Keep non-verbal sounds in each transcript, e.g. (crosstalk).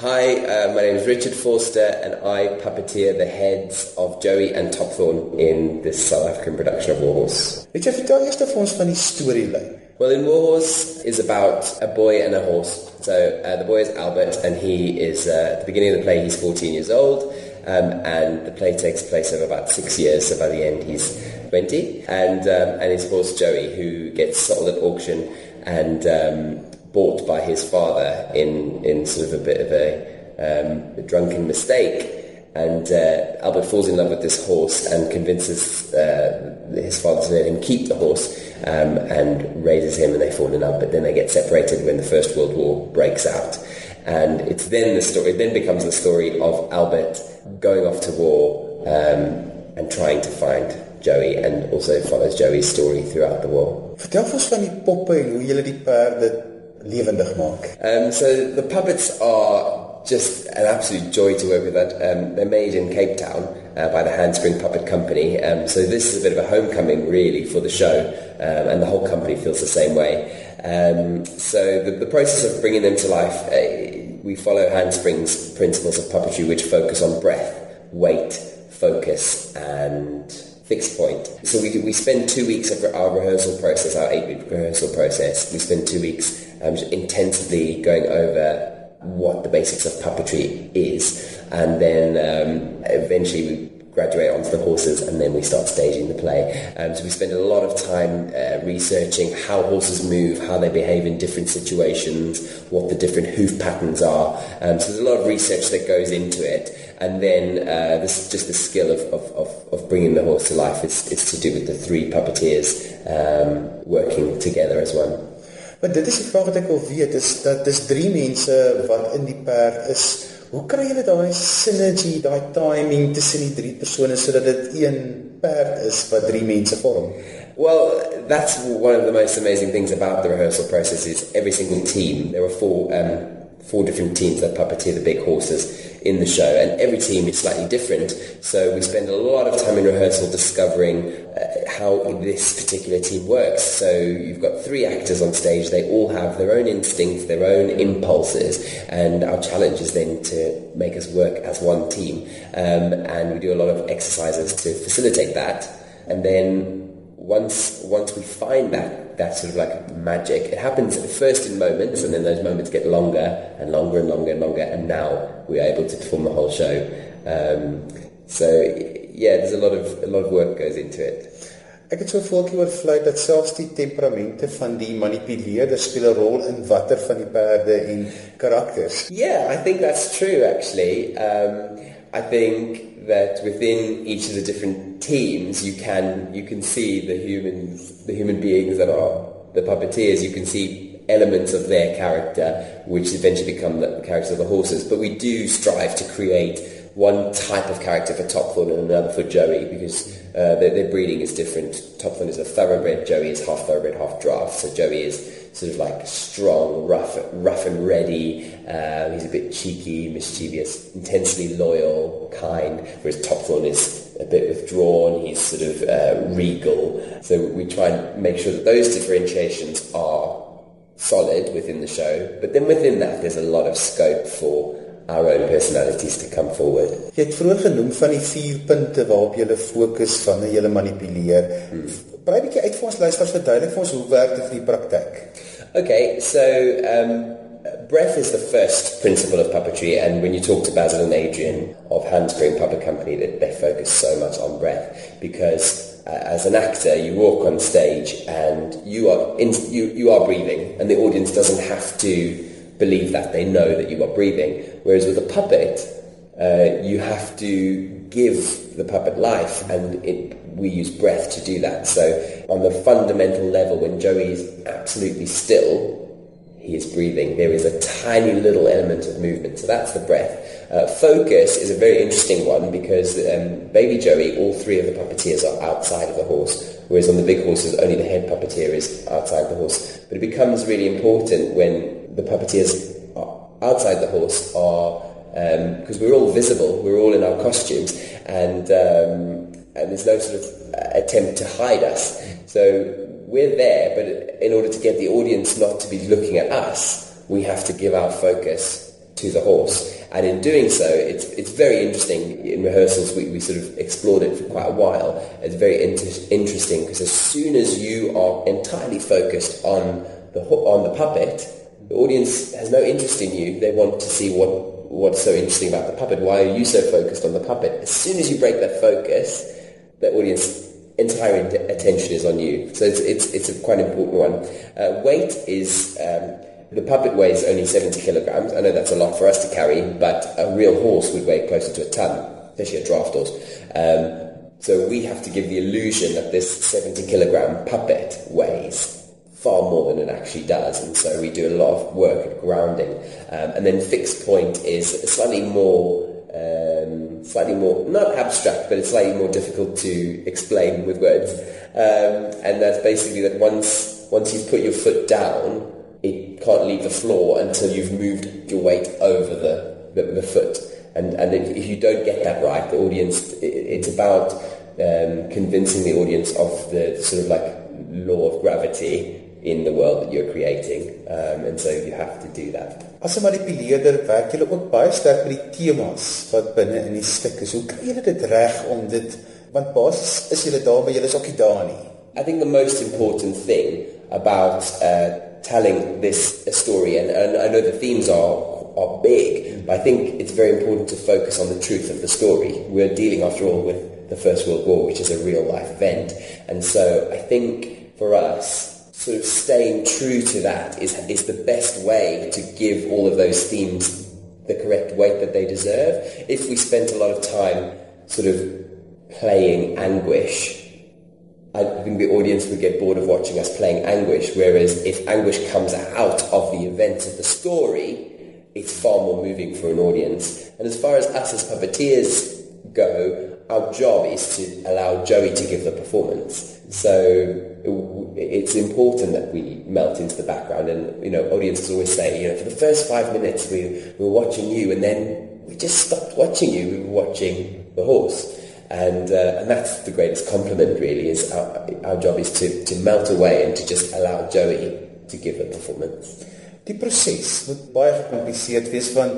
Hi, uh, my name is Richard Vorster and I puppeteer the heads of Joey and Topthorn in this South African production of Warhorse. Richard, vertel eers vir ons van die storielyn. Well, in Warhorse is about a boy and a horse. So uh, the boy is Albert and he is, uh, at the beginning of the play, he's 14 years old. Um, and the play takes place over about six years, so by the end he's 20. And, um, and his horse Joey, who gets sold at auction and um, bought by his father in, in sort of a bit of a, um, a drunken mistake. And uh, Albert falls in love with this horse and convinces uh, his father to let him keep the horse um, and raises him and they fall in love. But then they get separated when the First World War breaks out. And it's then the story, it then becomes the story of Albert going off to war um, and trying to find Joey and also follows Joey's story throughout the war. Vertel ons van die poppe en hoe julle die perde levendig maak. Um, so the puppets are just an absolute joy to work with. That um, they're made in Cape Town uh, by the Handspring Puppet Company. Um, so this is a bit of a homecoming, really, for the show, um, and the whole company feels the same way. Um, so the, the, process of bringing them to life, uh, we follow Handspring's principles of puppetry, which focus on breath, weight, focus, and fixed point. So we, we spend two weeks of our rehearsal process, our eight-week rehearsal process. We spend two weeks um, intensively going over what the basics of puppetry is, and then um, eventually we graduate onto the horses and then we start staging the play. Um, so we spend a lot of time uh, researching how horses move, how they behave in different situations, what the different hoof patterns are. Um, so there's a lot of research that goes into it. And then uh, this just the skill of, of, of, of, bringing the horse to life is, is to do with the three puppeteers um, working together as one. Maar dit is die vraag wat ek wil is dat dis drie mense wat in die perd is. Hoe kry julle daai daai timing tussen die drie persone sodat dit een perd is wat drie mense vorm? Well, that's one of the most amazing things about the rehearsal process is every single team. There are four um, four different teams that puppeteer the big horses in the show, and every team is slightly different. So we spend a lot of time in rehearsal discovering uh, how this particular team works. So you've got three actors on stage; they all have their own instincts, their own impulses, and our challenge is then to make us work as one team. Um, and we do a lot of exercises to facilitate that, and then once once we find that that sort of like magic, it happens first in moments, and then those moments get longer and longer and longer and longer, and now we're able to perform the whole show. Um, so yeah, there's a lot of a lot of work goes into it. Ek het so voeltjie oor vlei dat selfs die temperamente van die manipuleerder speel 'n rol in watter van die perde en karakters. Yeah, I think that's true actually. Um, I think that within each of the different teams, you can you can see the humans, the human beings that are the puppeteers. You can see elements of their character, which eventually become the characters of the horses. But we do strive to create one type of character for Topthorn and another for Joey because uh, their, their, breeding is different. Topthorn is a thoroughbred, Joey is half thoroughbred, half draft. So Joey is sort of like strong, rough, rough and ready. Uh, he's a bit cheeky, mischievous, intensely loyal, kind. Whereas Topthorn is a bit withdrawn. He's sort of uh, regal. So we try and make sure that those differentiations are solid within the show. But then within that, there's a lot of scope for our own personalities to come forward. Jy het vroeër genoem van die vier punte waarop jy fokus wanneer jy manipuleer. Hmm. Brei bietjie uit vir ons luisters verduidelik vir ons hoe werk dit in die praktyk. Okay, so um breath is the first principle of puppetry and when you talk to Basil and Adrian of Handspring Puppet Company that they focus so much on breath because uh, as an actor you walk on stage and you are in, you you are breathing and the audience doesn't have to believe that. They know that you are breathing. Whereas with a puppet, uh, you have to give the puppet life, and it, we use breath to do that. So on the fundamental level, when Joey is absolutely still, he is breathing. There is a tiny little element of movement. So that's the breath. Uh, focus is a very interesting one because um, baby Joey, all three of the puppeteers are outside of the horse, whereas on the big horses, only the head puppeteer is outside the horse. But it becomes really important when the puppeteers outside the horse are because um, we're all visible, we're all in our costumes, and um, and there's no sort of attempt to hide us. So we're there, but in order to get the audience not to be looking at us, we have to give our focus to the horse. And in doing so, it's, it's very interesting. In rehearsals, we, we sort of explored it for quite a while. It's very inter- interesting because as soon as you are entirely focused on the, on the puppet, the audience has no interest in you. They want to see what, what's so interesting about the puppet. Why are you so focused on the puppet? As soon as you break that focus, the audience entire attention is on you. So it's, it's, it's a quite important one. Uh, weight is, um, the puppet weighs only 70 kilograms. I know that's a lot for us to carry, but a real horse would weigh closer to a ton, especially a draft horse. Um, so we have to give the illusion that this 70 kilogram puppet weighs far more than it actually does. And so we do a lot of work at grounding. Um, and then fixed point is slightly more um, slightly more, not abstract, but it's slightly more difficult to explain with words. Um, and that's basically that once, once you've put your foot down, it can't leave the floor until you've moved your weight over the, the, the foot. And, and if, if, you don't get that right, the audience, it, it's about um, convincing the audience of the sort of like law of gravity in the world that you're creating. Um, and so you have to do that. As 'n manipuleerder werk jy ook baie sterk met die temas wat binne in die stuk is. Hoe kry jy dit reg om dit want basies is jy daar maar jy is ook nie daar nie. I think the most important thing about uh, telling this story and, and I know the themes are are big, but I think it's very important to focus on the truth of the story. We're dealing after all with the First World War, which is a real life event. And so I think for us sort of staying true to that is, is the best way to give all of those themes the correct weight that they deserve. If we spent a lot of time sort of playing anguish, I think the audience would get bored of watching us playing anguish, whereas if anguish comes out of the events of the story, it's far more moving for an audience. And as far as us as puppeteers go, our job is to allow Joey to give the performance. So it's important that we melt into the background. And, you know, audiences always say, you know, for the first five minutes we, we were watching you and then we just stopped watching you. We were watching the horse. And, uh, and that's the greatest compliment really is our, our job is to, to melt away and to just allow Joey to give a performance. Die proses moet baie gecompliceerd wees van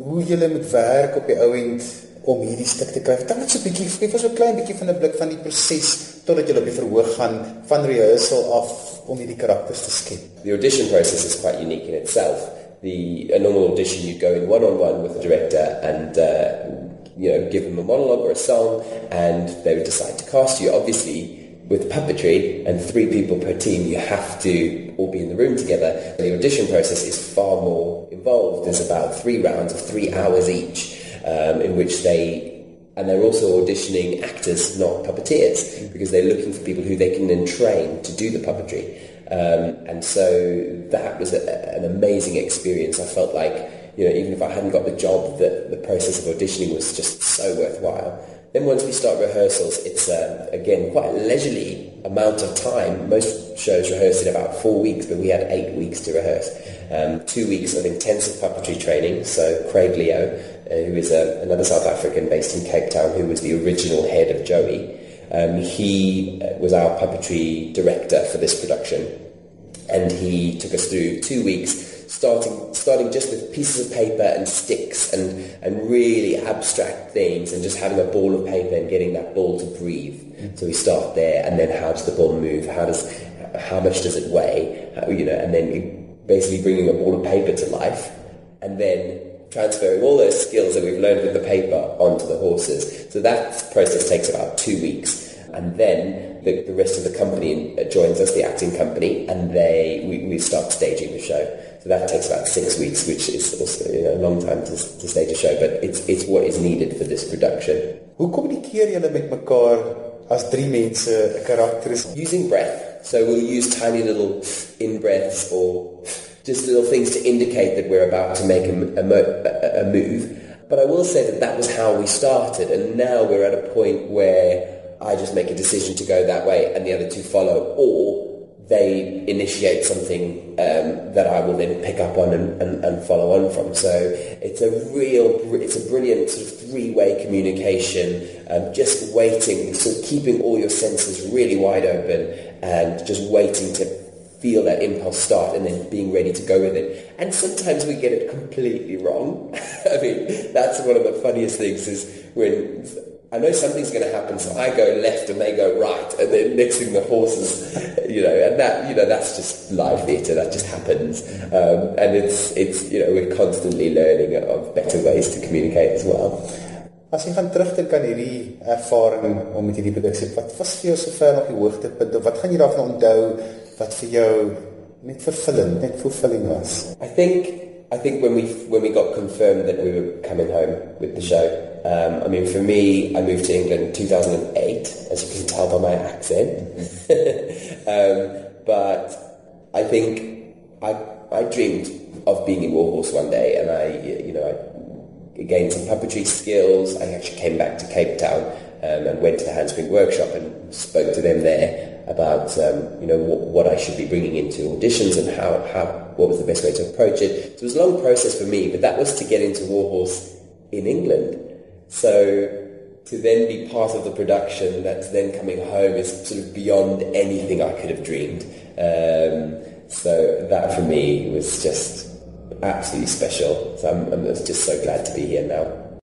hoe jy moet werk op die ouend om hierdie stuk te kry. Vertel net so 'n bietjie, gee vir so 'n klein bietjie van 'n blik van die proses totdat jy op die verhoog gaan van rehearsal af om hierdie karakters te skep. The audition process is quite unique in itself. The a normal audition you go in one on one with the director and uh, you know give them a monologue or a song and they would decide to cast you. Obviously, with puppetry and three people per team, you have to all be in the room together. The audition process is far more involved. There's about three rounds of three hours each um, in which they and they're also auditioning actors, not puppeteers, because they're looking for people who they can then train to do the puppetry. Um, and so that was a, an amazing experience. I felt like, you know, even if I hadn't got the job, that the process of auditioning was just so worthwhile. Then once we start rehearsals, it's uh, again quite a leisurely amount of time. Most shows rehearse in about four weeks, but we had eight weeks to rehearse. Um, two weeks of intensive puppetry training. So Craig Leo, uh, who is uh, another South African based in Cape Town, who was the original head of Joey, um, he uh, was our puppetry director for this production, and he took us through two weeks starting starting just with pieces of paper and sticks and, and really abstract things and just having a ball of paper and getting that ball to breathe. So we start there and then how does the ball move? How does how much does it weigh? How, you know, and then basically bringing a ball of paper to life and then transferring all those skills that we've learned with the paper onto the horses. So that process takes about two weeks. And then the, the rest of the company joins us, the acting company, and they we, we start staging the show. So that takes about six weeks, which is also you know, a long time to, to stage a show, but it's, it's what is needed for this production. Hoe kommunikeer julle met mekaar as drie mense eh, 'n karakter is? Using breath. So we'll use tiny little in-breaths or just little things to indicate that we're about to make a, a, a move. But I will say that that was how we started, and now we're at a point where I just make a decision to go that way and the other two follow, or they initiate something um, that I will then pick up on and, and, and, follow on from. So it's a real, it's a brilliant sort of three-way communication, um, just waiting, so keeping all your senses really wide open and just waiting to feel that impulse start and then being ready to go with it. And sometimes we get it completely wrong. (laughs) I mean, that's one of the funniest things is when I know something's going to happen, so I go left and they go right, and then next thing the horses, you know, and that, you know, that's just live theatre, that just happens. Um, and it's, it's, you know, we're constantly learning of better ways to communicate as well. As jy gaan terugdink aan hierdie ervaring om met hierdie produksie, wat was vir jou sover op die hoogtepunt of wat gaan jy daarvan onthou wat vir jou net vervullend, net fulfilling was? I think I think when we when we got confirmed that we were coming home with the show, um, I mean for me, I moved to England in 2008, as you can tell by my accent. (laughs) um, but I think I I dreamed of being in Warhorse one day, and I you know I gained some puppetry skills. I actually came back to Cape Town um, and went to the Handspring workshop and spoke to them there about um, you know what, what, I should be bringing into auditions and how, how what was the best way to approach it. So it was a long process for me, but that was to get into Warhorse in England. So to then be part of the production that's then coming home is sort of beyond anything I could have dreamed. Um, so that for me was just absolutely special. So I'm, I'm just so glad to be here now.